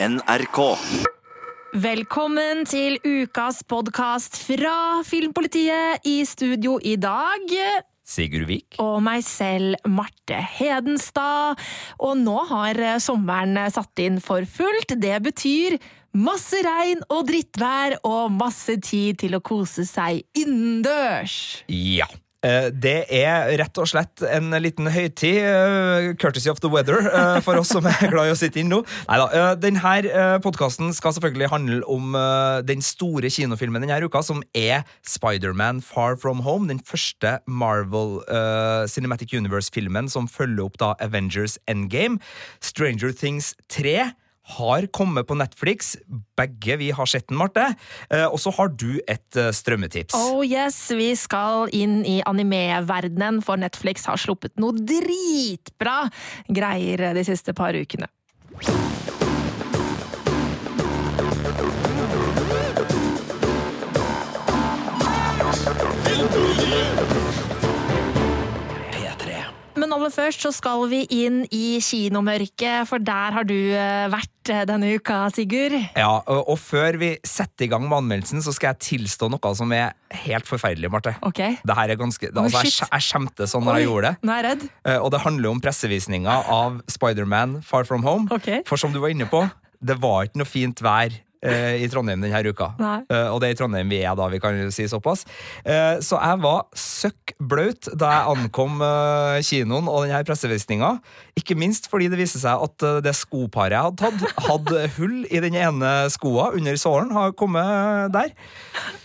NRK. Velkommen til ukas podkast fra Filmpolitiet. I studio i dag Sigurd Vik. og meg selv, Marte Hedenstad. Og nå har sommeren satt inn for fullt. Det betyr masse regn og drittvær og masse tid til å kose seg innendørs. Ja. Eh, Det er rett og slett en liten høytid, eh, courtesy of the weather, eh, for oss som er glad i å sitte inne nå. Denne podkasten skal selvfølgelig handle om den store kinofilmen denne uka, som er Spiderman Far From Home. Den første Marvel Cinematic Universe-filmen som følger opp da Avengers Endgame. Stranger Things 3 har kommet på Netflix. Begge vi har sett den, Marte. Eh, Og så har du et eh, strømmetips. Oh yes, vi skal inn i animeverdenen, for Netflix har sluppet noe dritbra greier de siste par ukene. Men aller først så skal vi inn i kinomørket, for der har du eh, vært eh, denne uka, Sigurd. Ja, og, før vi setter i gang med anmeldelsen, så skal jeg tilstå noe som er helt forferdelig, Marte. Ok. Det her er ganske, det, altså, jeg, jeg skjemte sånn når Oi, jeg gjorde det. Nå er jeg redd. Eh, Og det handler om pressevisninga av Spiderman Far From Home. Ok. For som du var inne på, det var ikke noe fint vær i Trondheim denne uka. Eh, og det er i Trondheim vi er da, vi kan si såpass. Eh, så jeg var søkk blaut da jeg ankom eh, kinoen og denne pressevisninga. Ikke minst fordi det viste seg at eh, det skoparet jeg hadde tatt, hadde hull i den ene skoa under sålen. Har kommet der.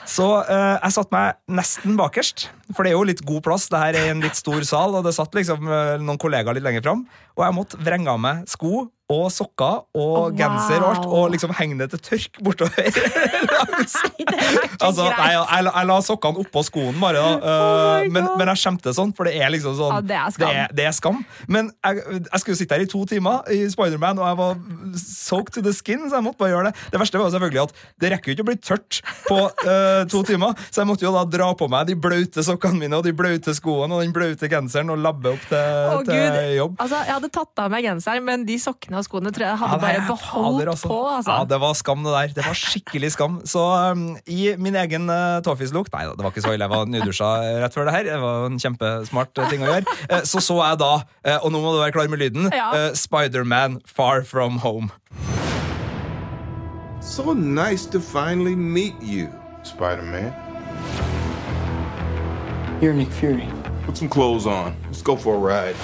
Så eh, jeg satte meg nesten bakerst, for det er jo litt god plass. Det her er en litt stor sal, og det satt liksom eh, noen kollegaer litt lenger fram. Og jeg måtte vrenge av meg sko og sokker og Wow. genser og alt, og liksom henge det til tørk bortover. nei, Det er ikke Altså, greit. nei, jeg, jeg la sokkene oppå skoen, bare. Da. Oh Eh, men, men jeg skjemte sånn, for det er liksom sånn Ah, det er skam. Det er, det er skam. Men jeg, jeg skulle sitte her i to timer i Spiderman, og jeg var soaked to the skin, så jeg måtte bare gjøre det. Det verste var selvfølgelig at det rekker jo ikke å bli tørt på uh, to timer, så jeg måtte jo da dra på meg de blaute sokkene mine og de blaute skoene og den blaute genseren og labbe opp til, Å, til jobb. Altså, jeg hadde tatt av meg genseren, men de sokkene og skoene tror jeg hadde Ja, bare beholdt altså. på. Altså. Ja, det var skam, det der. Det var skikkelig skam. Så um, i min egen uh, Toffis-lukt Nei da, det var ikke så ille. Jeg var nydusja rett før det her. Det var en kjempesmart uh, ting å gjøre. Uh, så så jeg da, uh, og nå må du være klar med lyden, Ja. uh, Spiderman Far From Home. So nice to finally meet you, Spider Man. You're Nick Fury. Put some clothes on. Let's go for a ride.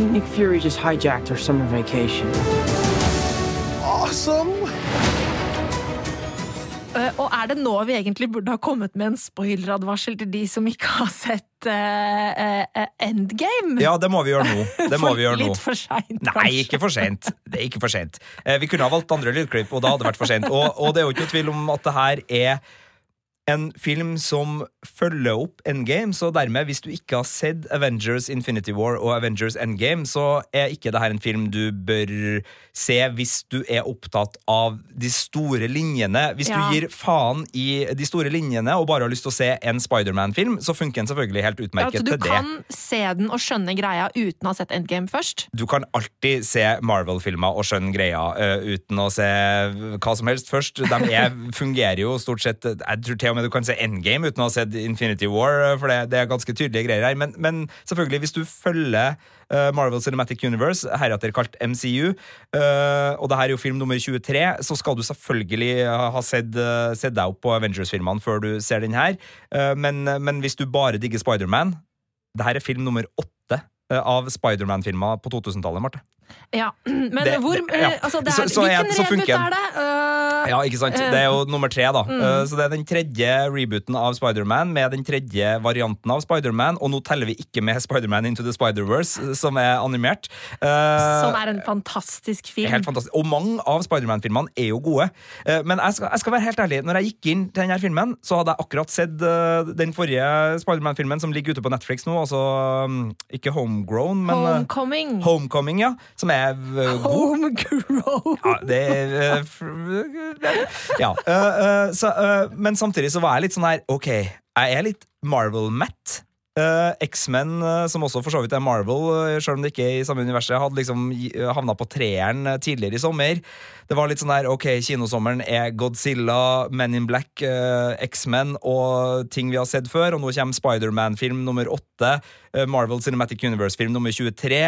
Nick Fury just hijacked our summer vacation. Awesome! Eh, Og er det nå vi egentlig burde ha kommet med en spoileradvarsel til de som ikke har sett uh, uh, Endgame? Ja, det må vi gjøre nå. Det må vi gjøre nå. Litt for seint, Nei, ikke for sent. Det er ikke for sent. Eh, Vi kunne ha valgt andre lydklipp, og da hadde det vært for sent. Og, og det er jo ikke noe tvil om at det her er en film som følger opp Endgame, så dermed, hvis du ikke har sett Avengers Infinity War og Avengers Endgame, så er ikke det her en film du bør se hvis du er opptatt av de store linjene. Hvis Ja. du gir faen i de store linjene og bare har lyst til å se en Spiderman-film, så funker den selvfølgelig helt utmerket du til det. kan se den og skjønne greia uten å ha sett Endgame først. Du kan alltid se Marvel-filmer og skjønne greia uh, uten å se hva som helst først. De er, fungerer jo stort sett Jeg tror til og med du kan se Endgame uten å ha sett Infinity War, eh, for det, det er ganske tydelige greier her. Men, men selvfølgelig, hvis du følger eh, Marvel Cinematic Universe, heretter kalt MCU, eh, og det her er jo film nummer 23, så skal du selvfølgelig ha sett, sett deg opp på Avengers-filmene før du ser den her. Men, men hvis du bare digger Spiderman det her er film nummer åtte av Spiderman-filmer på 2000-tallet, Marte. Ja, Men Det- hvor det- ja. eh, altså, det er, Så- så Hvilken så reboot er det? Uh, Ja, ikke sant? Det er jo nummer tre, da. Eh, Så det er den tredje rebooten av Spiderman med den tredje varianten av Spiderman, og nå teller vi ikke med Spiderman Into the Spider-Verse, eh, som er animert. Uh, som er en fantastisk film. Helt fantastisk. Og mange av Spiderman-filmene er jo gode. Eh, Men jeg skal, jeg skal være helt ærlig, når jeg gikk inn til denne filmen, så hadde jeg akkurat sett eh, den forrige Spiderman-filmen som ligger ute på Netflix nå. Altså um, ikke Homegrown, men eh, Homecoming. Homecoming, ja. Som er eh, god. Homegrown. Ja, det eh, Ja. eh, så, men samtidig så var jeg litt sånn her OK, jeg er litt Marvel-mett. Eh, X-Men, som også for så vidt er Marvel, selv om det ikke er i samme universet, hadde liksom havna på treeren tidligere i sommer. Det var litt sånn der, ok, kinosommeren er Godzilla, Men in Black, X-Men og ting vi har sett før, og nå kommer Spider-Man-film nummer åtte, Marvel Cinematic Universe-film nummer 23,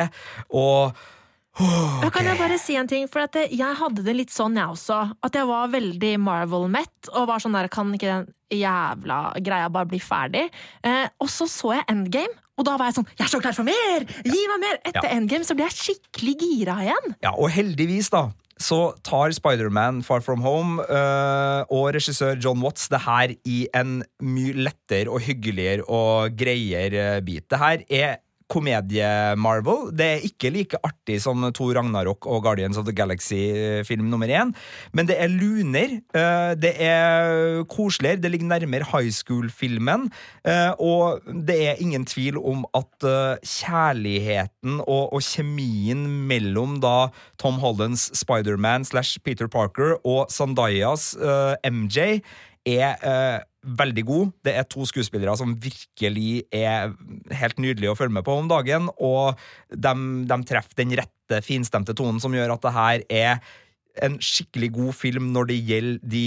og Da kan jeg bare si en ting, for at jeg hadde det litt sånn jeg også. At jeg var veldig Marvel-mett, og var sånn der, kan ikke den jævla greia bare bli ferdig? Eh, og så så jeg Endgame, og da var jeg sånn, jeg er så klar for mer! Gi meg mer! Etter Ja. Endgame så ble jeg skikkelig gira igjen. Ja, og heldigvis da så tar Spider-Man Far From Home øh, og regissør John Watts det her i en mye lettere og hyggeligere og greiere bit. Det her er komedie-Marvel. Det er ikke like artig som Thor Ragnarok og Guardians of the Galaxy-film nummer én, men det er luner. øh, Det er koseligere. Det ligger nærmere high school-filmen. øh, Og det er ingen tvil om at øh, kjærligheten og, og kjemien mellom da Tom Hollands Spider-Man slash Peter Parker og Zandayas øh, MJ er øh, veldig god. Det er to skuespillere som virkelig er helt nydelige å følge med på om dagen, og de, de treffer den rette, finstemte tonen som gjør at det her er en skikkelig god film når det gjelder de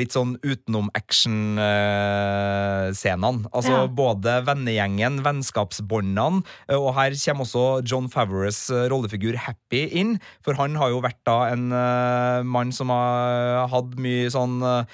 litt sånn utenom-action-scenene. altså Ja. både vennegjengen, vennskapsbåndene, eh, og her kommer også John Favreaus eh, rollefigur Happy inn, for han har jo vært da en eh, mann som har hatt mye sånn eh,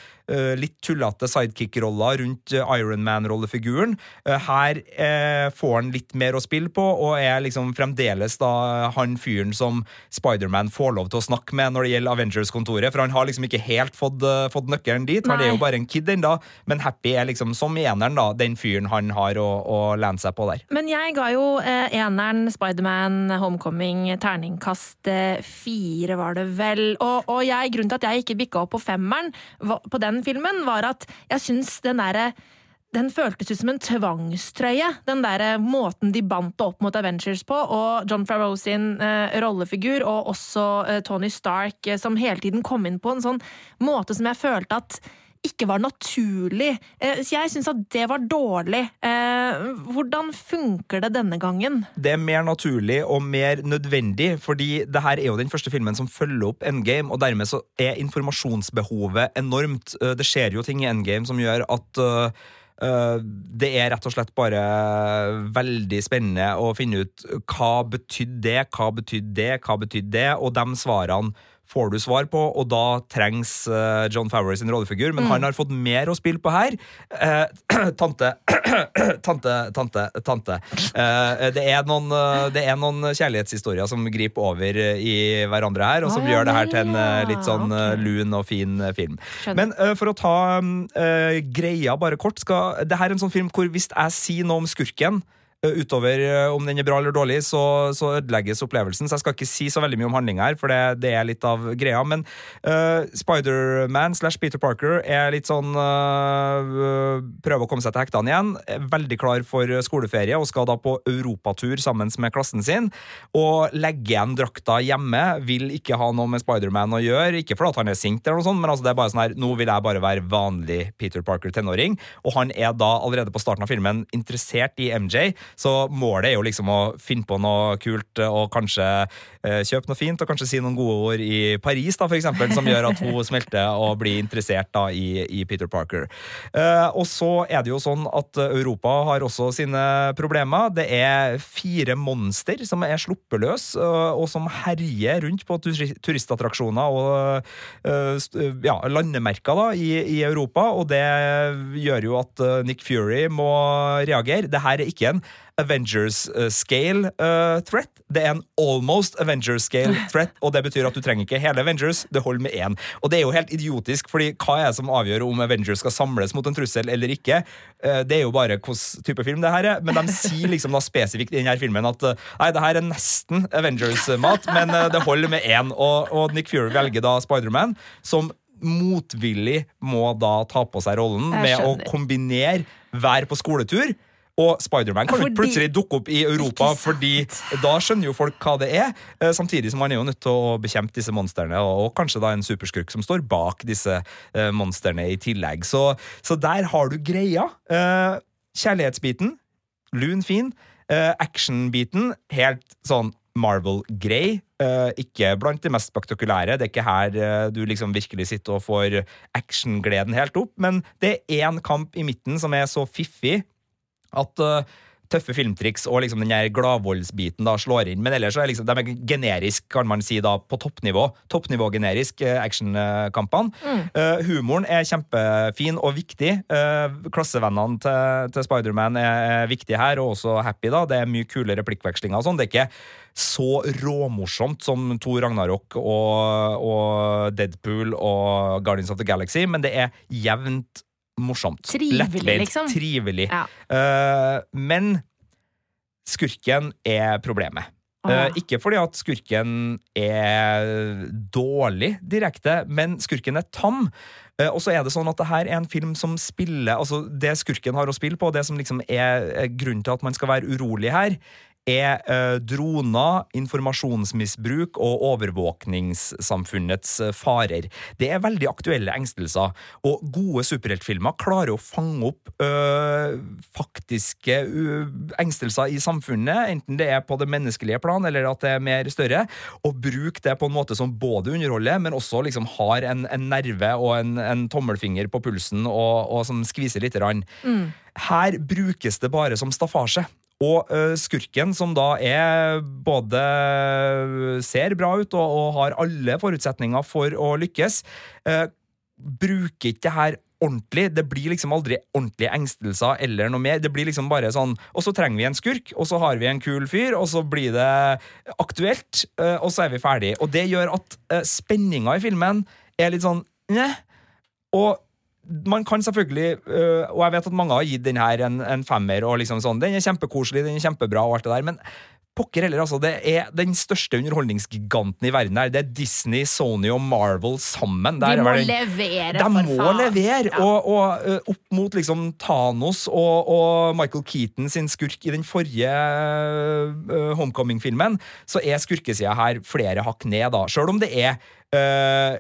litt tullete sidekick-roller rundt uh, Ironman-rollefiguren. Eh, her eh, får han litt mer å spille på, og er liksom fremdeles da han fyren som Spiderman får lov til å snakke med når det gjelder Avengers-kontoret, for han har liksom ikke helt fått, eh, fått nøkkelen dit. Han er jo bare en kid ennå, men Happy er liksom som eneren, da, den fyren han har å, å lene seg på der. Men jeg ga jo eh, eneren Spiderman Homecoming terningkast eh, fire, var det vel. Og, og jeg, grunnen til at jeg ikke bikka opp på femmeren på den filmen, var at jeg syns den derre den føltes ut som en tvangstrøye, den der måten de bandt det opp mot Avengers på, og John Farrow sin eh, rollefigur, og også eh, Tony Stark, eh, som hele tiden kom inn på en sånn måte som jeg følte at ikke var naturlig. Eh, så jeg syns at det var dårlig. Eh, hvordan funker det denne gangen? det er mer naturlig og mer nødvendig, fordi det her er jo den første filmen som følger opp Endgame, og dermed så er informasjonsbehovet enormt. Eh, Det skjer jo ting i Endgame som gjør at eh, eh, det er rett og slett bare veldig spennende å finne ut hva betydde det, hva betydde det, hva betydde det, og de svarene får du svar på, og da trengs eh, John Favreau sin rollefigur, men han har fått mer å spille på her. Eh, tante, tante, tante, tante. Eh, det, er noen, eh, det er noen kjærlighetshistorier som griper over i hverandre her, og som ah, ja gjør det her til en eh, litt sånn okay. Lun og fin film. Skjønner. Men eh, for å ta greia bare kort skal, Det her er en sånn film hvor hvis jeg sier noe om skurken Utover eh, om den er bra eller dårlig, så, så ødelegges opplevelsen. Så jeg skal ikke si så veldig mye om handlinga her, for det, det er litt av greia. Men uh, Spider-Man slash Peter Parker er litt sånn uh, Prøver å komme seg til hektene igjen. Er veldig klar for skoleferie og skal da på europatur sammen med klassen sin. Og legge igjen drakta hjemme. Vil ikke ha noe med Spider-Man å gjøre. Ikke fordi han er sint, eller noe sånt, men altså det er bare sånn her, nå vil jeg bare være vanlig Peter Parker tenåring. Og han er da allerede på starten av filmen interessert i MJ, så målet er jo liksom å finne på noe kult og kanskje eh, kjøpe noe fint, og kanskje si noen gode ord i Paris, da, for eksempel, som gjør at hun smelter og blir interessert da i, i Peter Parker. Eh, og så er det jo sånn at Europa har også sine problemer. Det er fire monster som er sluppet løs, eh, og som herjer rundt på turistattraksjoner og eh, ja, landemerker da, i, i Europa, og det gjør jo at eh, Nick Fury må reagere. Det her er ikke en Avengers-scale uh, threat. Det er en almost Avengers-scale threat, og det betyr at du trenger ikke hele Avengers, det holder med én. Og det er jo helt idiotisk, fordi hva er det som avgjør om Avengers skal samles mot en trussel eller ikke? Uh, det er jo bare hvilken type film det her er, men de sier liksom da spesifikt i denne filmen at uh, nei, det her er nesten Avengers-mat, men eh, det holder med én. Og, og Nick Fury velger da Spiderman, som motvillig må da ta på seg rollen med å kombinere være på skoletur. Og Spiderman kan jo Fordi- plutselig dukke opp i Europa, fordi da skjønner jo folk hva det er. eh, Samtidig som man er jo nødt til å bekjempe disse monstrene, og, kanskje da en superskurk som står bak disse eh, monstrene i tillegg. Så, så der har du greia. Eh, kjærlighetsbiten. lun, fin. Eh, Actionbiten, helt sånn Marvel-grei. Ikke blant de mest spektakulære. Det er ikke her du liksom virkelig sitter og får actiongleden helt opp, men det er én kamp i midten som er så fiffig at uh, tøffe filmtriks og liksom den der gladvoldsbiten slår inn. Men ellers så er liksom, de er generisk, kan man si, da, på toppnivå. Toppnivå-generisk actionkampene. actionkampene. Uh, humoren er kjempefin og viktig. Uh, klassevennene til, til Spiderman er, er viktige her, og også Happy. da. Det er mye kule replikkvekslinger og sånn. Det er ikke så råmorsomt som Thor Ragnarok og, og Deadpool og Guardians of the Galaxy, men det er jevnt morsomt. Trivelig, Lettbeint, liksom. Trivelig. Ja. Uh, men skurken er problemet. Eh, ikke fordi at skurken er dårlig direkte, men skurken er tam. Uh, og så er det sånn at det her er en film som spiller altså Det skurken har å spille på, det som liksom er grunnen til at man skal være urolig her, er eh, droner, informasjonsmisbruk og overvåkningssamfunnets eh, farer. Det er veldig aktuelle engstelser, og gode superheltfilmer klarer å fange opp øh, faktiske øh, engstelser i samfunnet, enten det er på det menneskelige plan eller at det er mer større, og bruke det på en måte som både underholder, men også liksom har en, en nerve og en, en tommelfinger på pulsen og, og som skviser lite grann. Her brukes det bare som staffasje. Og skurken, som da er både ser bra ut og, og har alle forutsetninger for å lykkes, ø, bruker ikke det her ordentlig. Det blir liksom aldri ordentlige engstelser eller noe mer. Det blir liksom bare sånn Og så trenger vi en skurk, og så har vi en kul fyr, og så blir det aktuelt, og så er vi ferdig. Og det gjør at spenninga i filmen er litt sånn Njeh. Og man kan selvfølgelig, øh, og jeg vet at mange har gitt den her en, en femmer, og liksom sånn, den er kjempekoselig, den er kjempebra, og alt det der, men pokker heller, altså, det er den største underholdningsgiganten i verden her. Det er Disney, Sony og Marvel sammen. Der De må levere, de for må faen. levere! Ja. Og, og opp mot liksom Thanos og, og Michael Keaton sin skurk i den forrige uh, Homecoming-filmen, så er skurkesida her flere hakk ned, da. Sjøl om det er ø,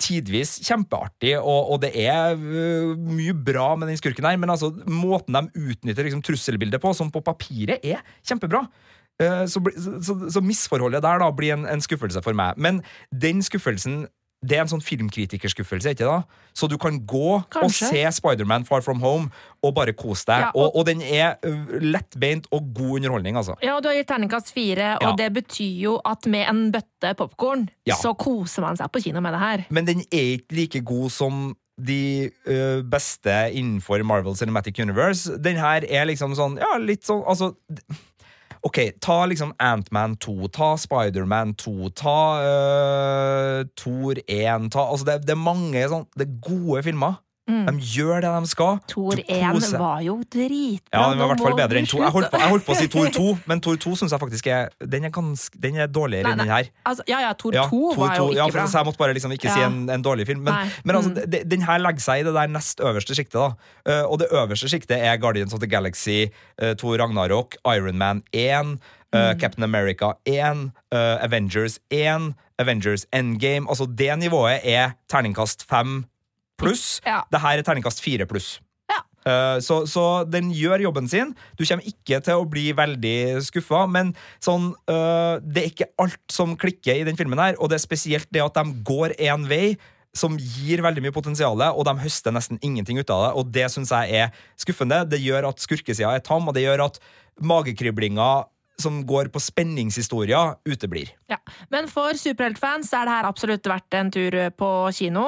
tidvis kjempeartig, og, og det er ø, mye bra med den skurken her, men altså, måten de utnytter liksom, trusselbildet på, som på papiret er kjempebra. Eh, så, så, så misforholdet der da blir en, en skuffelse for meg. Men den skuffelsen det er en sånn filmkritikerskuffelse, ikke da? Så du kan gå og Kanskje. se Spiderman Far From Home og bare kose deg. Ja, og- og, og den er lettbeint og god underholdning, altså. Ja, og du har gitt terningkast fire, og Ja. det betyr jo at med en bøtte popkorn, Ja. så koser man seg på kino med det her. Men den er ikke like god som de ø, beste innenfor Marvel Cinematic Universe. Den her er liksom sånn, ja, litt sånn Altså Ok, ta liksom Ant-Man 2, ta Spider-Man 2, ta uh, Thor 1 ta, altså det, det er mange sånn Det er gode filmer. De gjør det de skal. Tor Thor 1 var jo dritbra. Ja, den var i hvert fall bedre enn to. Jeg holdt, på, jeg holdt på å si Tor 2, men Tor 2 syns jeg faktisk er Den er, ganske, den er dårligere enn den her. Altså, ja, ja, Thor Ja, 2 Tor var jo ikke ja, for, bra. Så jeg måtte bare liksom ikke si en, en dårlig film. Men, men altså, Mm. de- den her legger seg i det der nest øverste sjiktet. da. Eh, og det øverste sjiktet er Guardians of the Galaxy, uh, Thor Ragnarok, Iron Man 1, eh, Mm. Captain America 1, eh, Avengers 1, Avengers Endgame. Altså, det nivået er terningkast 5 pluss. Ja. Det her er terningkast 4 pluss. Ja. Eh, Så, så den gjør jobben sin. Du kommer ikke til å bli veldig skuffa, men sånn, eh, det er ikke alt som klikker i den filmen her, og det er spesielt det at de går én vei. Som gir veldig mye potensial, og de høster nesten ingenting ut av det. Og det syns jeg er skuffende. Det gjør at skurkesida er tam, og det gjør at magekriblinga som går på spenningshistorier, uteblir. Ja. Men for superheltfans er det her absolutt verdt en tur på kino.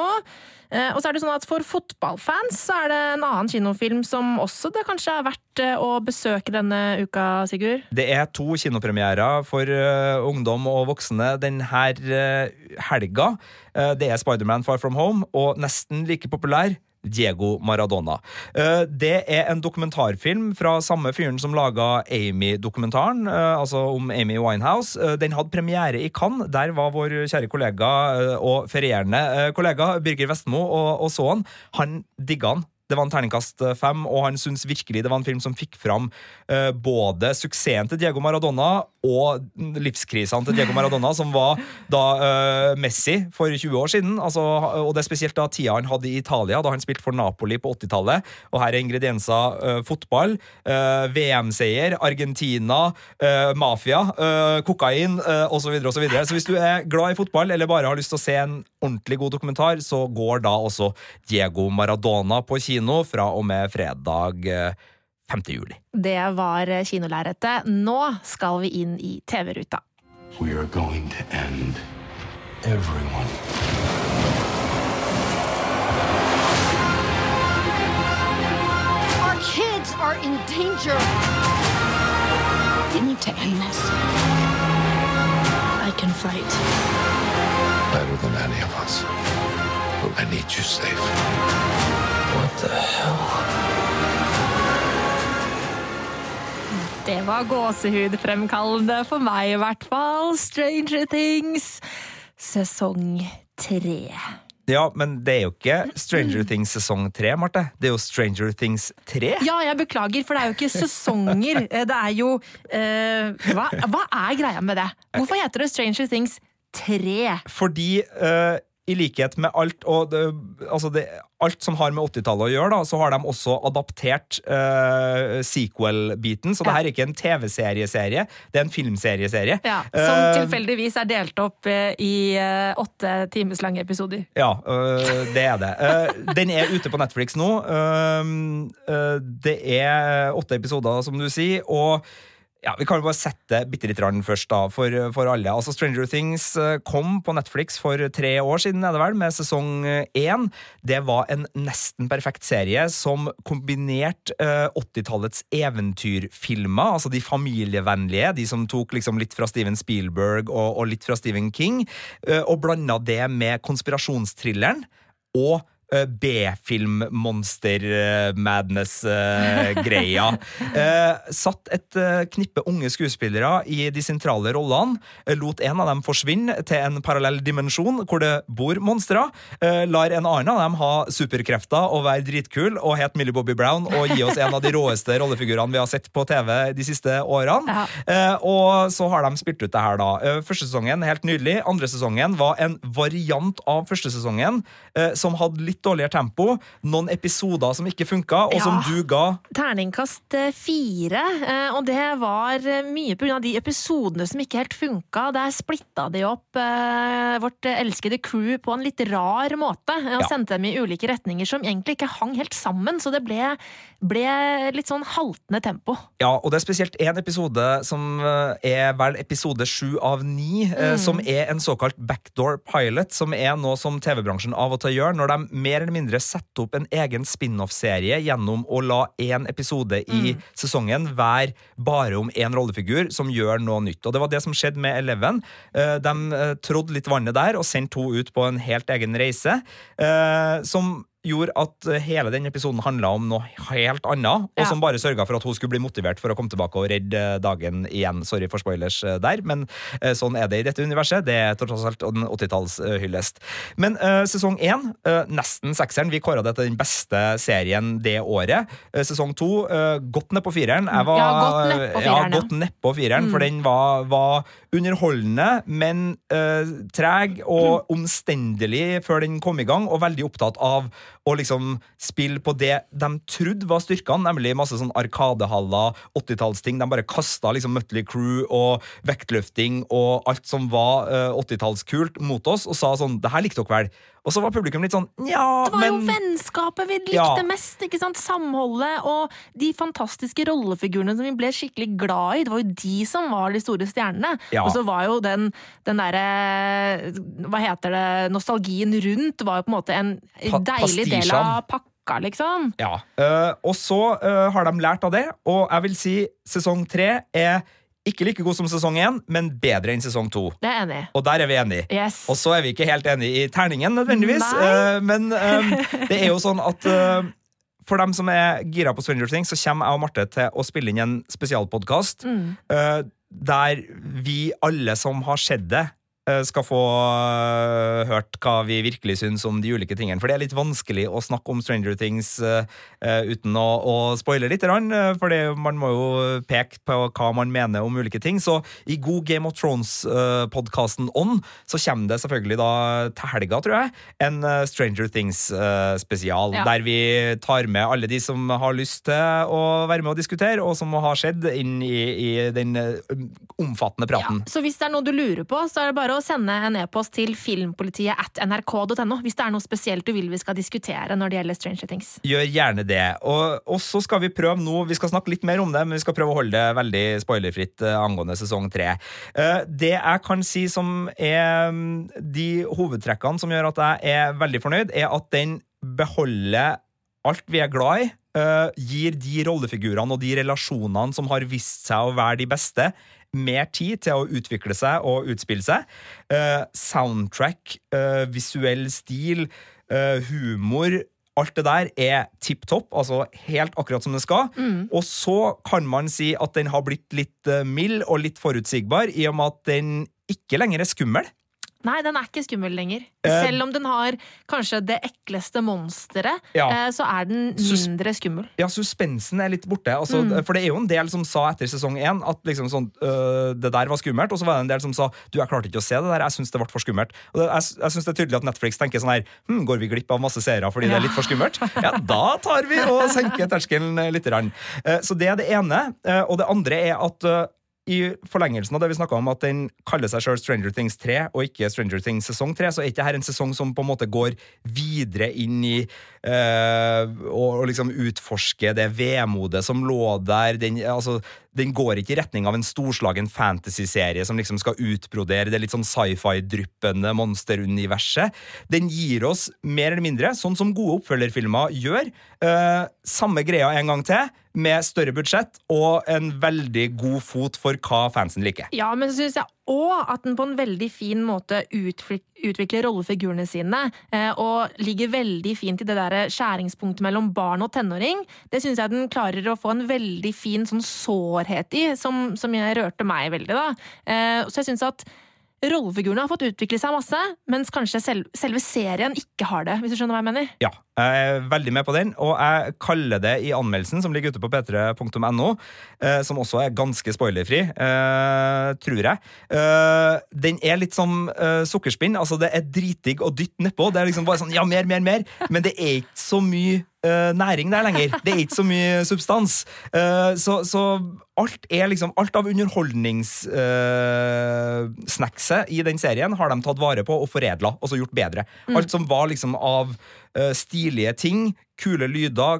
Eh, Og så er det sånn at For fotballfans så er det en annen kinofilm som også det kanskje er verdt eh, å besøke denne uka, Sigurd. Det er to kinopremierer for eh, ungdom og voksne denne helga. Eh, det er Spiderman Far From Home og nesten like populær Diego Maradona. Eh, det er en dokumentarfilm fra samme fyren som laga Amy-dokumentaren, eh, altså om Amy Winehouse. Eh, den hadde premiere i Cannes. Der var vår kjære kollega og ferierende kollega Birger Vestmo og, og så han. Han digga han. Det var en terningkast eh, fem, og han syns virkelig det var en film som fikk fram uh, både suksessen til Diego Maradona og livskrisene til Diego Maradona, som var da uh, Messi for 20 år siden. Altså, og det er spesielt da tida han hadde i Italia, da han spilte for Napoli på 80-tallet. Og her er ingredienser uh, fotball, VM-seier, Argentina, mafia, kokain uh, osv. Og så, så hvis du er glad i fotball eller bare har lyst til å se en ordentlig god dokumentar, så går da også Diego Maradona på kino fra og med fredag eh, 5. juli. Det var eh, kinolerretet. Nå skal vi inn i TV-ruta. We are going to end everyone. Our kids are in danger. We need to end this. I can fight. Better than any of us. But I need you safe. Det var gåsehudfremkallende for meg, i hvert fall. Stranger Things, sesong tre. Ja, men det er jo ikke Stranger Things sesong tre, Marte. Det er jo Stranger Things 3. Ja, jeg beklager, for det er jo ikke sesonger. Det er jo uh, hva, hva er greia med det? Hvorfor heter det Stranger Things 3? Fordi eh, i likhet med alt og det, altså det, alt som har med 80-tallet å gjøre, da, så har de også adaptert uh, sequel-biten. Så det her er ikke en TV-serieserie, det er en filmserieserie. Ja, som uh, tilfeldigvis er delt opp uh, i åtte åtte timeslange episoder. Ja, det er det. Den er ute på Netflix nå. Det er åtte episoder, som du sier. Og ja, vi kan jo bare sette bitte litt rann først, da, for, for alle. Altså, Stranger Things øh, kom på Netflix for tre år siden, er det vel, med sesong én. Det var en nesten perfekt serie som kombinerte øh, 80-tallets eventyrfilmer, altså de familievennlige, de som tok liksom litt fra Steven Spielberg og, og litt fra Stephen King, øh, og blanda det med konspirasjonsthrilleren og eh, B-film-monster-madness-greia. satt et eh, knippe unge skuespillere i de sentrale rollene. eh, lot en av dem forsvinne til en parallell dimensjon hvor det bor monstre. eh, lar en annen av dem ha superkrefter og være dritkul og het Millie Bobby Brown og gi oss en av de råeste rollefigurene vi har sett på TV de siste årene. Ja. Eh, og så har de spilt ut det her, da. Eh, første sesongen helt nydelig. Andre sesongen var en variant av første sesongen, eh, som hadde litt dårligere tempo. Noen episoder som ikke funka, og som du ga Terningkast eh, fire, eh, og det var eh, mye pga. de episodene som ikke helt funka. Der splitta de opp vårt elskede crew på en litt rar måte, og Ja. sendte dem i ulike retninger som egentlig ikke hang helt sammen, så det ble, ble litt sånn haltende tempo. Ja, og det er spesielt én episode som er vel episode sju av ni, mm. som er en såkalt backdoor pilot, som er noe som TV-bransjen av og til gjør, når de mer eller mindre sette opp en egen spin-off-serie gjennom å la én episode i sesongen være bare om én rollefigur som gjør noe nytt. Og det var det som skjedde med Eleven. Eh, De trodde trådde litt vannet der og sendte henne ut på en helt egen reise, eh, som gjorde at eh, hele den episoden handla om noe helt annet, og Ja. som bare sørga for at hun skulle bli motivert for å komme tilbake og redde eh, dagen igjen. Sorry for spoilers eh, der, men sånn er det i dette universet. Det er tross alt en 80-tallshyllest. Men uh, sesong én, uh, nesten sekseren, vi kåra det til den beste serien det året. Uh, sesong to, godt nedpå fireren. Jeg var, Ja, godt nedpå fireren, ja, godt nedpå fireren, for den var, var underholdende, men treg og omstendelig før den kom i gang, og veldig opptatt av å liksom spille på det de trodde var styrkene, nemlig masse sånn arkadehaller, 80-tallsting. De bare kasta liksom Mutley Crew og vektløfting og alt som var uh, 80-tallskult mot oss, og sa sånn Det her likte dere vel? Og så var publikum litt sånn Nja, Det var jo vennskapet vi likte Ja. mest, ikke sant? Samholdet og de fantastiske rollefigurene som vi ble skikkelig glad i. Det var jo de som var de store stjernene. Ja. Og så var jo den, den derre Hva heter det Nostalgien rundt var jo på en måte en Pa- deilig del av pakka, liksom. Ja, Uh, og så uh, har de lært av det, og jeg vil si sesong tre er ikke like god som sesong én, men bedre enn sesong to. Det er enig. Og der er vi enige. Yes. Og så er vi ikke helt enige i terningen, nødvendigvis, eh, men um, det er jo sånn at uh, for dem som er gira på Stranger Things, så kommer jeg og Marte til å spille inn en spesialpodkast Mm. uh, der vi alle som har sett det, skal få eh, hørt hva vi virkelig syns om de ulike tingene. For det er litt vanskelig å snakke om Stranger Things eh, eh, uten å, å spoile litt, eh, for man må jo peke på hva man mener om ulike ting. Så i god Game of Thrones-podkasten On så kommer det selvfølgelig da til helga, tror jeg, en eh, Stranger Things-spesial. Ja. Der vi tar med alle de som har lyst til å være med og diskutere, og som har skjedd, inn i, i den eh, omfattende Ja, praten. så hvis det er noe du lurer på, så er det bare å sende en e-post til filmpolitiet at nrk.no hvis det er noe spesielt du vil vi skal diskutere når det gjelder Stranger Things. Gjør gjerne det. Og, og så skal vi prøve nå Vi skal snakke litt mer om det, men vi skal prøve å holde det veldig spoilerfritt eh, angående sesong tre. Eh, det jeg kan si som er mm, de hovedtrekkene som gjør at jeg er veldig fornøyd, er at den beholder alt vi er glad i. Uh, gir de rollefigurene og de relasjonene som har vist seg å være de beste, mer tid til å utvikle seg og utspille seg. Uh, soundtrack, uh, visuell stil, uh, humor Alt det der er tipp topp, altså helt akkurat som det skal. Og så kan man si at den har blitt litt mild og litt forutsigbar, i og med at den ikke lenger er skummel. Nei, den er ikke skummel lenger. Eh, Selv om den har kanskje det ekleste monsteret, Ja. eh, så er den mindre skummel. Ja, suspensen er litt borte. Altså, For det er jo en del som sa etter sesong én at liksom sånn, øh, det der var skummelt, og så var det en del som sa du, jeg klarte ikke å se det der, jeg syns det ble for skummelt. Og det, jeg jeg syns det er tydelig at Netflix tenker sånn her hm, går vi glipp av masse seere fordi det er litt for skummelt? Ja, da tar vi og senker terskelen litt. Eh, Så det er det ene. Eh, Og det andre er at øh, i forlengelsen av det vi snakka om, at den kaller seg sjøl Stranger Things 3 og ikke Stranger Things sesong 3, så er ikke dette en sesong som på en måte går videre inn i og, og liksom utforske det vemodet som lå der. Den, altså, den går ikke i retning av en storslagen fantasy-serie som liksom skal utbrodere det litt sånn sci-fi-dryppende monsteruniverset. Den gir oss mer eller mindre, sånn som gode oppfølgerfilmer gjør, eh, samme greia en gang til, med større budsjett og en veldig god fot for hva fansen liker. Ja, men så synes jeg òg at den på en veldig fin måte utvikler rollefigurene sine, eh, og ligger veldig fint i det der skjæringspunktet mellom barn og tenåring. Det syns jeg den klarer å få en veldig fin sånn sårhet i, som, som rørte meg veldig, da. Eh, Så jeg synes at rollefigurene har fått utvikle seg masse, mens kanskje selv, selve serien ikke har det, hvis du skjønner hva jeg mener? Ja, jeg er veldig med på den, og jeg kaller det i anmeldelsen som ligger ute på p3.no, eh, som også er ganske spoilerfri, eh, tror jeg. Eh, den er litt som eh, sukkerspinn, altså det er dritdigg å dytte nedpå. Det er liksom bare sånn, ja, mer, mer, mer, men det er ikke så mye eh, næring der lenger. Det er ikke så mye substans. Uh, så, så alt er liksom, alt av underholdningssnackset i den serien har de tatt vare på og foredla, og så gjort bedre. Alt som var liksom av eh, stilige ting, kule lyder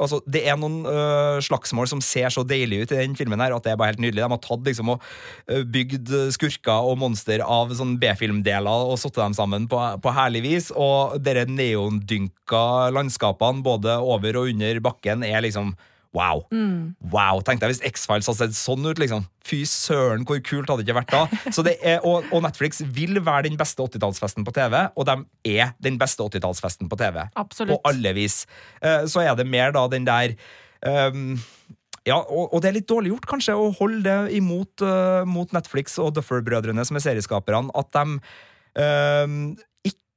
altså Det er noen uh, slagsmål som ser så deilig ut i den filmen her at det er bare helt nydelig. De har tatt liksom og eh, bygd skurker og monster av sånn B-filmdeler og satt dem sammen på, på herlig vis. Og dere neondynka landskapene både over og under bakken er liksom Wow. Wow, tenkte jeg hvis X-Files hadde sett sånn ut, liksom. Fy søren, hvor kult hadde det ikke vært da? Så det er, og, og Netflix vil være den beste 80-tallsfesten på TV, og de er den beste 80-tallsfesten på TV. Absolutt. På alle vis. Eh, Så er det mer da den der um, ja, og, og det er litt dårlig gjort kanskje å holde det imot uh, mot Netflix og Duffer-brødrene, som er serieskaperne, at de ehm,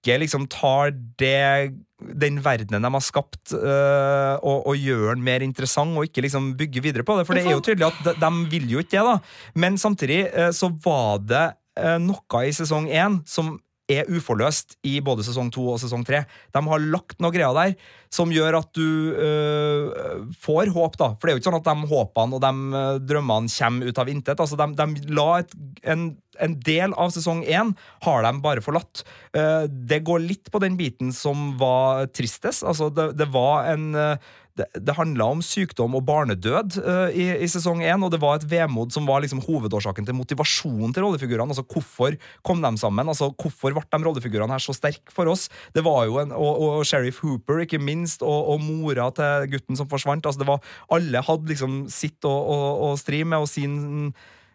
ikke liksom tar det den verdenen de har skapt, øh, og, og gjør den mer interessant, og ikke liksom bygger videre på det. For det er jo tydelig at de, de vil jo ikke det, da. Men samtidig øh, så var det øh, noe i sesong én som er uforløst i både sesong to og sesong tre. De har lagt noe greier der som gjør at du øh, får håp, da. For det er jo ikke sånn at de håpene og de øh, drømmene kommer ut av intet. Altså, de, de la et, en, en del av sesong én har de bare forlatt. Eh, det går litt på den biten som var tristest. Altså, det, det var en eh, det, det handla om sykdom og barnedød uh, i, i sesong én, og det var et vemod som var liksom hovedårsaken til motivasjonen til rollefigurene. Altså hvorfor kom de sammen? Altså Hvorfor ble de rollefigurene her så sterke for oss? Det var jo en, og, og Sheriff Hooper, ikke minst, og, og mora til gutten som forsvant. Altså det var Alle hadde liksom sitt å, stri med, og sin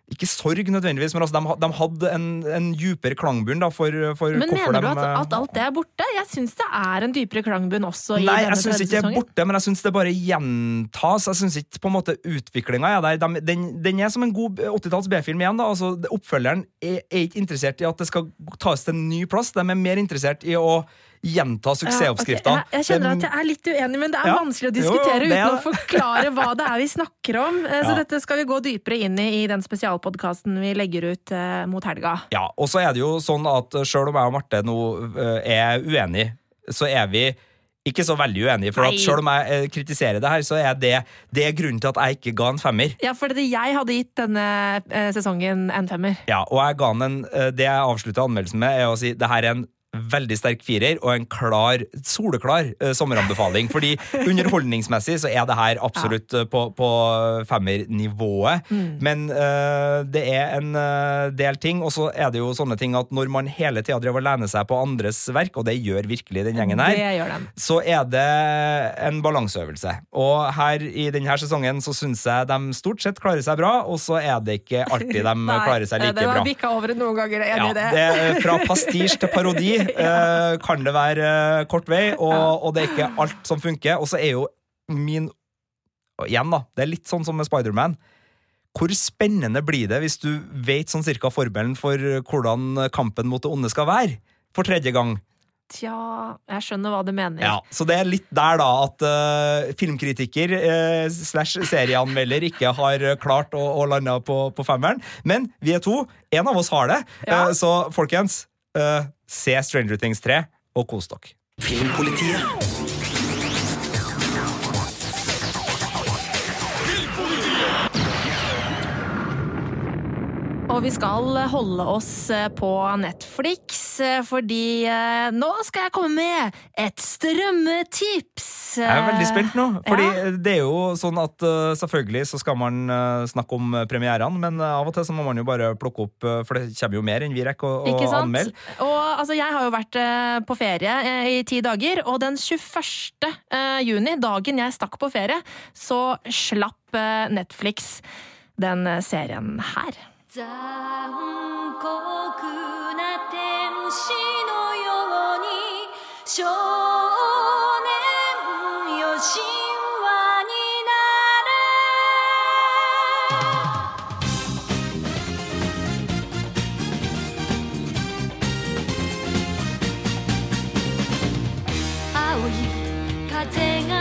ikke sorg nødvendigvis, men altså, de, de hadde en, en dypere klangbunn da, for, for Men hvorfor mener du at, at alt det er borte? Jeg syns det er en dypere klangbunn også i Nei, denne jeg syns ikke det er borte, men jeg syns det bare gjentas. Jeg syns ikke på en måte utviklinga er der. Den, den er som en god 80-talls B-film igjen. da altså, Oppfølgeren er, er ikke interessert i at det skal tas til en ny plass, de er mer interessert i å gjenta suksessoppskrifta. Ja, okay. jeg, jeg kjenner at jeg er litt uenig, men det er Ja. vanskelig å Jo, jo, diskutere er uten å forklare hva det er vi snakker om. Eh, Så dette skal vi gå dypere inn i i den spesialpodkasten vi legger ut eh, mot helga. Ja, og så er det jo sånn at selv om jeg og Marte nå eh, er uenige, så er vi ikke så veldig uenige. For at selv om jeg eh, kritiserer det her, så er det, det er grunnen til at jeg ikke ga en femmer. Ja, for det jeg hadde gitt denne eh, sesongen en femmer. Ja, og jeg ga den en, eh, Det jeg avslutta anmeldelsen med, er å si det her er en veldig sterk firer og en klar, soleklar eh, sommeranbefaling. Fordi underholdningsmessig så er det her absolutt eh, på, på femmernivået. Men eh, det er en eh, del ting, og så er det jo sånne ting at når man hele tida driver og lener seg på andres verk, og det gjør virkelig den gjengen her, så er det en balanseøvelse. Og her i denne sesongen så syns jeg de stort sett klarer seg bra, og så er det ikke alltid de Nei, klarer seg like bra. det var bikka over noen ganger, jeg er Ja, enig i det. det fra pastisj til parodi eh, kan det være eh, kort vei, og, og det er ikke alt som funker. Og så er jo min Igjen, da. Det er litt sånn som med Spiderman. Hvor spennende blir det hvis du vet sånn cirka formelen for hvordan kampen mot det onde skal være? For tredje gang. Tja, jeg skjønner hva du mener. Ja, Så det er litt der, da, at uh, filmkritiker uh, slash serieanmelder ikke har klart å, å lande på, på femmeren. Men vi er to. En av oss har det. Ja. Uh, så folkens, se Stranger Things 3 og kos dere. Filmpolitiet. Og vi skal holde oss eh, på Netflix, eh, fordi eh, nå skal jeg komme med et strømmetips! Jeg er veldig spent nå. Fordi Ja. det er jo sånn at selvfølgelig så skal man snakke om premierene, men av og til så må man jo bare plukke opp, for det kommer jo mer enn vi rekker å, å anmelde. Og altså, jeg har jo vært på ferie i ti dager, og den 21. eh, juni, dagen jeg stakk på ferie, så slapp Netflix den serien her. 残酷な天使のように少年よ神話になれ。青い風が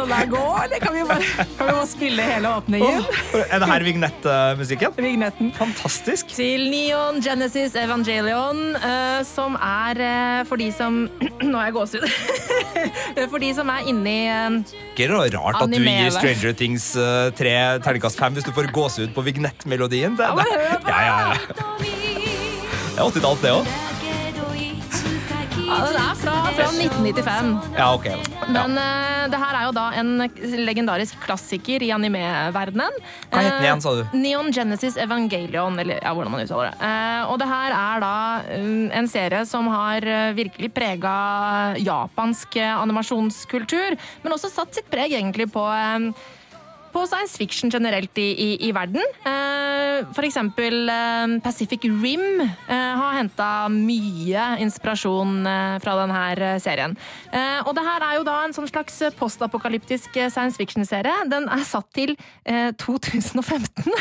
la den der gå, eller kan vi bare, kan vi bare spille hele åpningen? Er det her vignettmusikken? Vignetten. Fantastisk. Til Neon Genesis Evangelion, uh, som er uh, for de som Nå har jeg gåsehud. for de som er inni uh, Ikke rart at du gir Stranger Things uh, 3 terningkast 5 hvis du får gåsehud på vignettmelodien. Det, på ja, ja, ja. Det er 80-tallet, det òg. Ja, Den er fra, fra 1995. Ja, ok. Ja. Men eh, det her er jo da en legendarisk klassiker i anime-verdenen. Hva het den igjen, sa du? Eh, Neon Genesis Evangelion, eller ja, hvordan man uttaler det. Uh, og det her er da um, en serie som har virkelig prega japansk animasjonskultur, men også satt sitt preg egentlig på eh, på science fiction generelt i, i, i verden. Eh, for eksempel eh, Pacific Rim eh, har henta mye inspirasjon fra denne serien. Eh, og det her er jo da en sånn slags postapokalyptisk science fiction-serie. Den er satt til eh, 2015.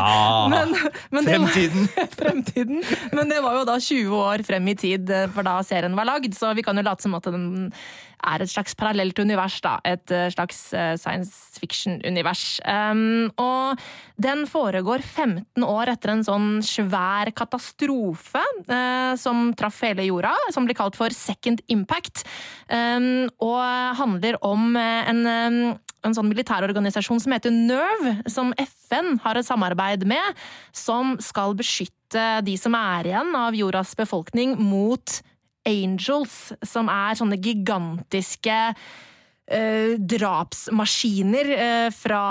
Ah, men, men fremtiden! var- fremtiden. Men det var jo da 20 år frem i tid, for da serien var lagd, så vi kan jo late som at den er et slags parallelt univers, da. Et slags science fiction-univers. Um, og den foregår 15 år etter en sånn svær katastrofe uh, som traff hele jorda, som blir kalt for Second Impact, um, og handler om eh, en en sånn militærorganisasjon som heter NERV, som FN har et samarbeid med, som skal beskytte de som er igjen av jordas befolkning, mot angels, som er sånne gigantiske eh, drapsmaskiner eh, fra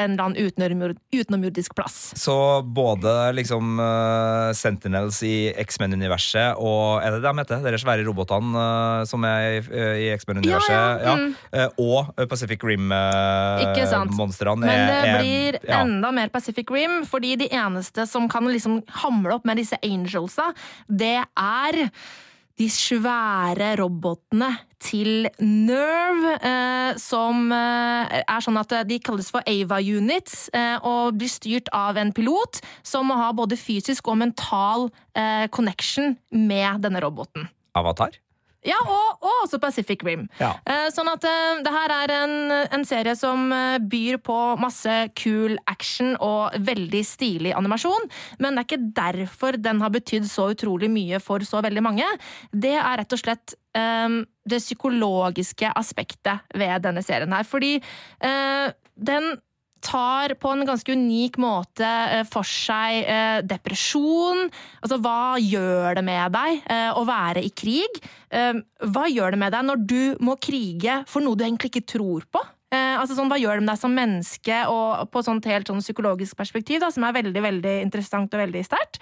en eller annen utenomjord, utenomjordisk plass. Så både liksom eh, Sentinels i X-Men-universet og Er det det de heter? De svære robotene eh, som er i, eh, i X-Men-universet? Ja, ja, mm. Eh, og Pacific Rim-monstrene. Men det blir enda mer Pacific Rim, fordi de eneste som kan liksom hamle opp med disse angelsa, det er de svære robotene til Nerve, eh, som eh, er sånn at de kalles for Ava Units, eh, og blir styrt av en pilot som må ha både fysisk og mental eh, connection med denne roboten. Avatar? Ja, og, og også Pacific Rim. Ja. Eh, sånn at eh, det her er en, en serie som eh, byr på masse kul action og veldig stilig animasjon, men det er ikke derfor den har betydd så utrolig mye for så veldig mange. Det er rett og slett um, det psykologiske aspektet ved denne serien her. Fordi uh, den tar på en ganske unik måte eh, for seg eh, depresjon. Altså, hva gjør det med deg eh, å være i krig? Hva gjør det med deg når du må krige for noe du egentlig ikke tror på? Eh, altså sånn, Hva gjør det med deg som menneske, og på sånt helt sånn psykologisk perspektiv, da, som er veldig veldig interessant og veldig sterkt.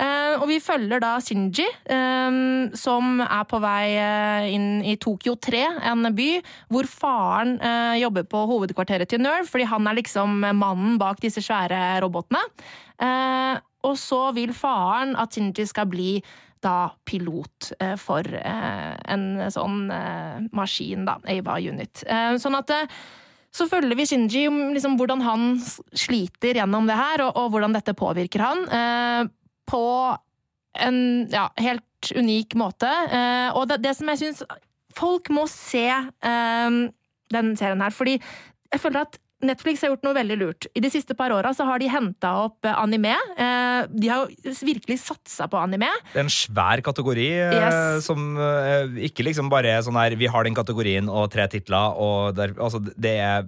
Eh, og vi følger da Shinji, eh, som er på vei eh, inn i Tokyo 3, en by hvor faren eh, jobber på hovedkvarteret til Nerve, fordi han er liksom mannen bak disse svære robotene. Eh, og så vil faren at Shinji skal bli da pilot eh, for eh, en sånn eh, maskin, da, Ava Unit. Sånn at så følger vi Shinji om liksom, hvordan han sliter gjennom det her, og, og hvordan dette påvirker han, på en ja, helt unik måte. Og det, det som jeg syns Folk må se den serien her, fordi jeg føler at Netflix har gjort noe veldig lurt. I de siste par åra har de henta opp eh, anime. Eh, de har jo virkelig satsa på anime. Det er en svær kategori eh, Yes. som ikke liksom bare er sånn her Vi har den kategorien og tre titler, og der, altså, det er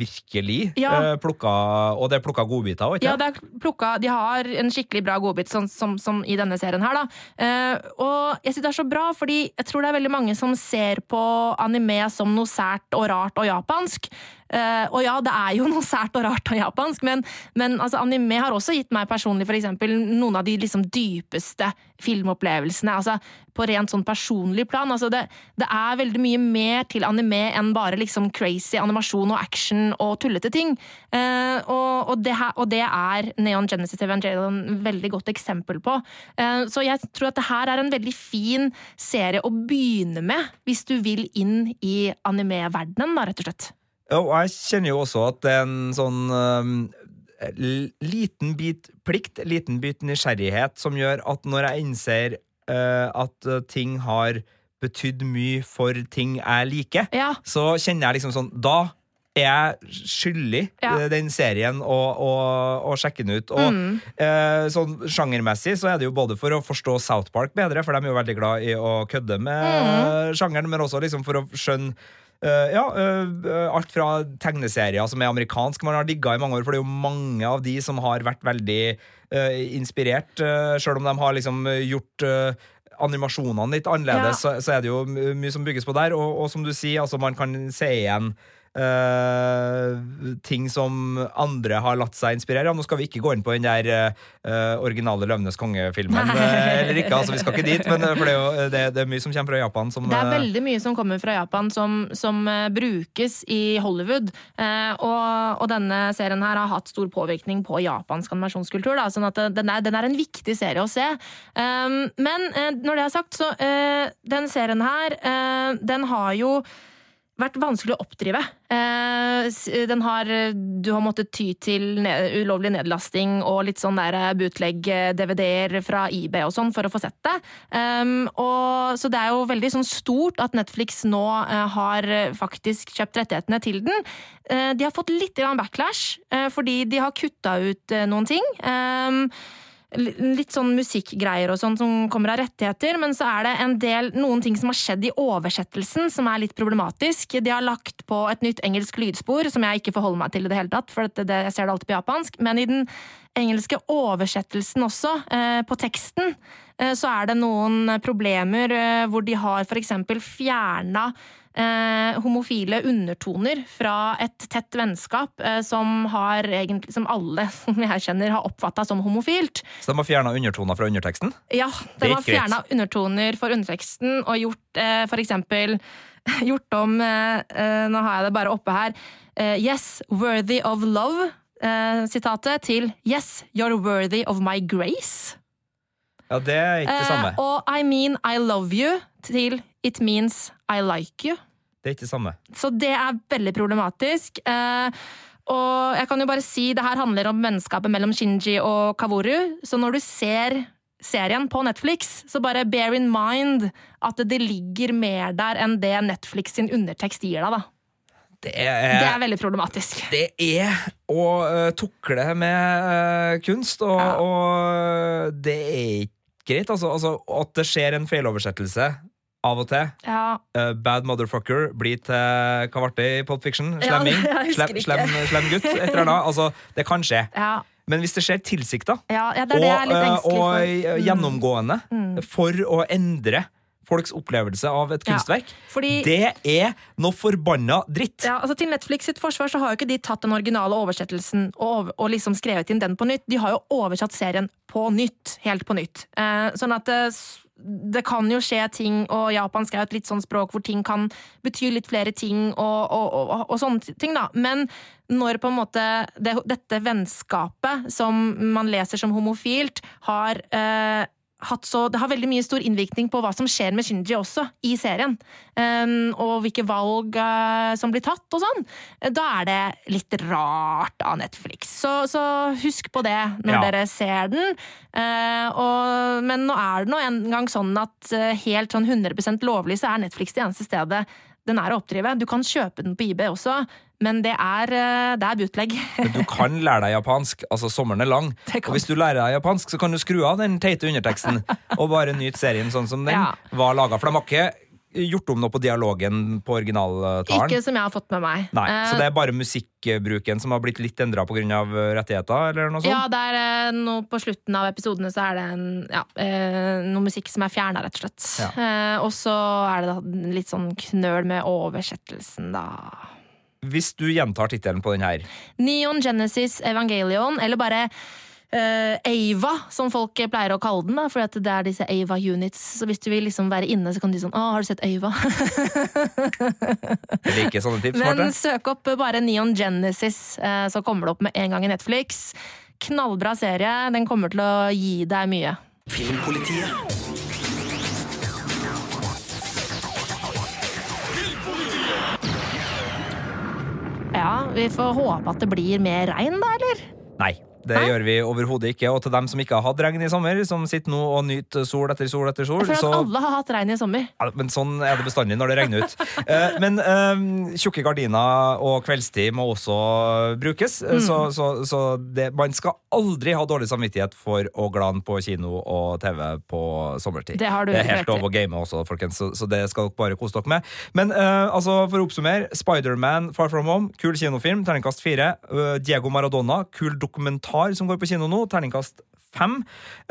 virkelig Ja. eh, plukka Og det er plukka godbiter òg, ikke Ja, det er plukka, De har en skikkelig bra godbit, sånn som, som i denne serien her. da. Eh, og jeg synes det er så bra, fordi jeg tror det er veldig mange som ser på anime som noe sært og rart og japansk. Uh, og ja, det er jo noe sært og rart og japansk, men, men altså, anime har også gitt meg personlig for eksempel, noen av de liksom, dypeste filmopplevelsene. altså På rent sånn personlig plan. altså det, det er veldig mye mer til anime enn bare liksom crazy animasjon og action og tullete ting. Eh, og, og, det her, og det er Neon Genesis Evangelion et veldig godt eksempel på. Eh, så jeg tror at det her er en veldig fin serie å begynne med hvis du vil inn i anime-verdenen, da, rett og slett. Ja, og jeg kjenner jo også at det er en sånn um, liten bit plikt, liten bit nysgjerrighet, som gjør at når jeg innser uh, at ting har betydd mye for ting jeg liker, Ja. så kjenner jeg liksom sånn Da er skyldig Ja. eh, den serien å, sjekke den ut. Og Mm. eh, sånn sjangermessig så er det jo både for å forstå South Park bedre, for de er jo veldig glad i å kødde med Mm. sjangeren, men også liksom for å skjønne Uh, ja, uh, alt fra tegneserier som er amerikansk, man har digga i mange år, for det er jo mange av de som har vært veldig uh, inspirert, uh, sjøl om de har liksom gjort animasjonene litt annerledes, så, så er det jo mye som bygges på der, og, og som du sier, altså man kan se igjen eh, ting som andre har latt seg inspirere av. Nå skal vi ikke gå inn på den der uh, originale Løvenes konge-filmen, eh, eller ikke, altså vi skal ikke dit, men for det er jo det, det er mye som kommer fra Japan som Det er veldig mye som kommer fra Japan som, som brukes i Hollywood. Uh, og, og denne serien her har hatt stor påvirkning på japansk animasjonskultur. Da, sånn at den er, den er en viktig serie å se. Um, men når det er sagt, så den serien her, den har jo vært vanskelig å oppdrive. Eh, den har, du har måttet ty til ulovlig nedlasting og litt sånn der bootleg-DVD-er fra eBay og sånn for å få sett det. Og, så det er jo veldig sånn stort at Netflix nå eh, har eh, faktisk kjøpt rettighetene til den. Eh, de har fått litt backlash, eh, fordi de har kutta ut eh, noen ting. Li- litt sånn musikkgreier og sånn som kommer av rettigheter, men så er det en del, noen ting som har skjedd i oversettelsen som er litt problematisk. De har lagt på et nytt engelsk lydspor som jeg ikke forholder meg til i det hele tatt, for det, det, jeg ser det alltid på japansk, men i den engelske oversettelsen også, eh, på teksten, eh, så er det noen problemer eh, hvor de har eksempel fjerna eh, homofile undertoner fra et tett vennskap som har egentlig, som alle som jeg kjenner, har oppfatta som homofilt. Så de har fjerna undertoner fra underteksten? Ja, de har fjerna undertoner for underteksten og gjort eh, eksempel gjort om Nå har jeg det bare oppe her. Yes, worthy of love. Eh, sitatet til Yes, you're worthy of my grace. Ja, det er ikke det samme. Eh, og I mean I love you til It means I like you. Det er ikke det samme. Så det er veldig problematisk. Eh, og jeg kan jo bare si, det her handler om vennskapet mellom Shinji og Kaworu, så når du ser serien på Netflix, så bare bear in mind at det ligger mer der enn det Netflix sin undertekst gir deg, da. Det Det er, er veldig problematisk. det er å uh, tukle med uh, kunst, og, Ja. og det er ikke greit. Altså, altså, at det skjer en feiloversettelse av og til. Ja, Uh, bad motherfucker blir til hva ble det i Pop Fiction? Slemming? Ja, Slem, slem, slem gutt? Et eller annet. Altså, det kan skje. ja, Men hvis det skjer tilsikta, ja, ja det er det jeg er litt og, og. Mm. gjennomgående, gjennomgående for å endre folks opplevelse av et Ja, kunstverk, fordi- det er noe forbanna dritt. Ja, altså Til Netflix sitt forsvar så har jo ikke de tatt den originale oversettelsen og, og liksom skrevet inn den på nytt. De har jo oversatt serien på nytt. Helt på nytt. Eh, sånn at det, det kan jo skje ting, og japansk er jo et litt sånn språk hvor ting kan bety litt flere ting, og, og, og, og sånne ting, da. Men når på en måte det, dette vennskapet, som man leser som homofilt, har eh, så, det har veldig mye stor innvirkning på hva som skjer med Shinji også, i serien. Um, og hvilke valg uh, som blir tatt og sånn. Da er det litt rart av Netflix. Så, så husk på det når Ja. dere ser den. Uh, og, men nå er det nå engang sånn at uh, helt sånn 100 lovlig så er Netflix det eneste stedet den er å oppdrive. Du kan kjøpe den på IB også, men det er, eh, det er bootleg. Men du kan lære deg japansk. Altså, sommeren er lang. Og hvis du lærer deg japansk, så kan du skru av den teite underteksten og bare nyte serien sånn som den Ja. var laga. For de har ikke gjort om noe på dialogen på originaltalen. Ikke som jeg har fått med meg. Nei, Eh, Så det er bare musikkbruken som har blitt litt endra pga. rettigheter? eller noe sånt? Ja, det er noe på slutten av episodene så er det en, ja, eh, noe musikk som er fjerna, rett og slett. Ja. Eh, og så er det litt sånn knøl med oversettelsen, da. Hvis du gjentar tittelen på den her Neon Genesis Evangelion, eller bare eh, Ava, som folk pleier å kalle den, da, fordi at det er disse Ava units. Så hvis du vil liksom være inne, så kan du si sånn Å, har du sett Ava? Jeg liker sånne tips. Men Marte. søk opp bare Neon Genesis, eh, så kommer det opp med en gang i Netflix. Knallbra serie. Den kommer til å gi deg mye. Filmpolitiet. Ja, vi får håpe at det blir mer regn, da, eller? Nei. Det Hæ? gjør vi overhodet ikke. Og til dem som ikke har hatt regn i sommer, som sitter nå og nyter sol etter sol etter sol, Jeg føler at alle har hatt regn i sommer. Ja, men sånn er det bestandig når det regner ut. Eh, men eh, tjukke gardiner og kveldstid må også brukes. Mm. Eh, Så, så, så det, man skal aldri ha dårlig samvittighet for å glane på kino og TV på sommertid. Det har du er helt lov å game også, folkens, så, så det skal dere bare kose dere med. Men eh, altså, for å oppsummere, Spiderman Far From Home, kul kinofilm, terningkast fire. Eh, Diego Maradona, kul dokumentar som går på kino nå, terningkast fem.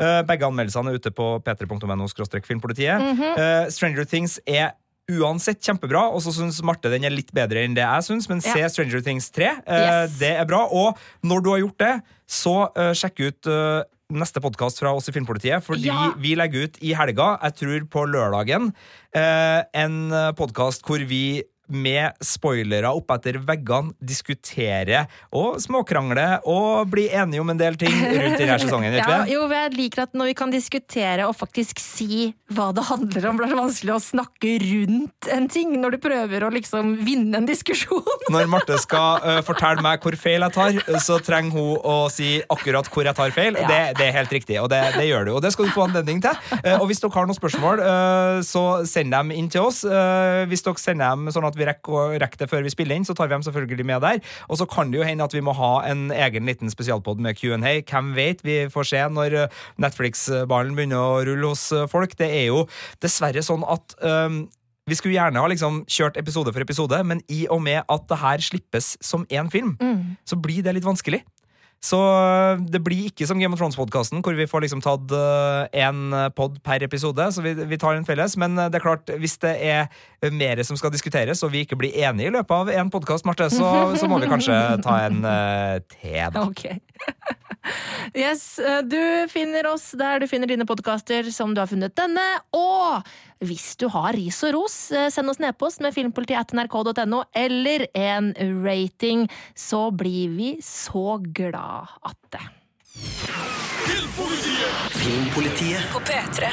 Uh, begge anmeldelsene er ute på p3.no filmpolitiet. Mm -hmm. uh, Stranger Things er uansett kjempebra, og så syns Marte den er litt bedre enn det jeg syns, men se Ja. Stranger Things 3. Eh, Yes. Det er bra. Og når du har gjort det, så eh, sjekk ut eh, neste podkast fra oss i Filmpolitiet, fordi Ja. vi legger ut i helga, jeg tror på lørdagen, eh, en podkast hvor vi med spoilere oppetter veggene diskutere og småkrangle og bli enige om en del ting rundt denne sesongen. Ja, jo, jeg liker at når vi kan diskutere og faktisk si hva det handler om, blir det vanskelig å snakke rundt en ting når du prøver å liksom vinne en diskusjon. Når Marte skal uh, fortelle meg hvor feil jeg tar, så trenger hun å si akkurat hvor jeg tar feil. Ja. Det, det er helt riktig, og det, det gjør du. Og det skal du få anledning til. Uh, og hvis dere har noen spørsmål, uh, så send dem inn til oss. Hvis dere sender dem sånn at vi rekker, rekker det før vi spiller inn, så tar vi dem selvfølgelig med der. Og så kan det jo hende at vi må ha en egen liten spesialpod med Q&A. Hvem vet? Vi får se når øh, Netflix-ballen begynner å rulle hos øh, folk. Det er jo dessverre sånn at um, vi skulle gjerne ha liksom kjørt episode for episode, men i og med at det her slippes som én film, så blir det litt vanskelig. Så øh, det blir ikke som Game of Thrones-podkasten, hvor vi får liksom tatt én pod per episode. Så vi, vi tar en felles. Men det er klart, hvis det er mer som skal diskuteres, og vi ikke blir enige i løpet av én podkast, så, så må vi kanskje ta en uh, te, da. Ok. Yes, eh, Du finner oss der du finner dine podkaster, som du har funnet denne. Og hvis du har ris og ros, eh, send oss nedpost med filmpolitiet.nrk.no, eller en rating, så blir vi så glad at det. Filmpolitiet på P3.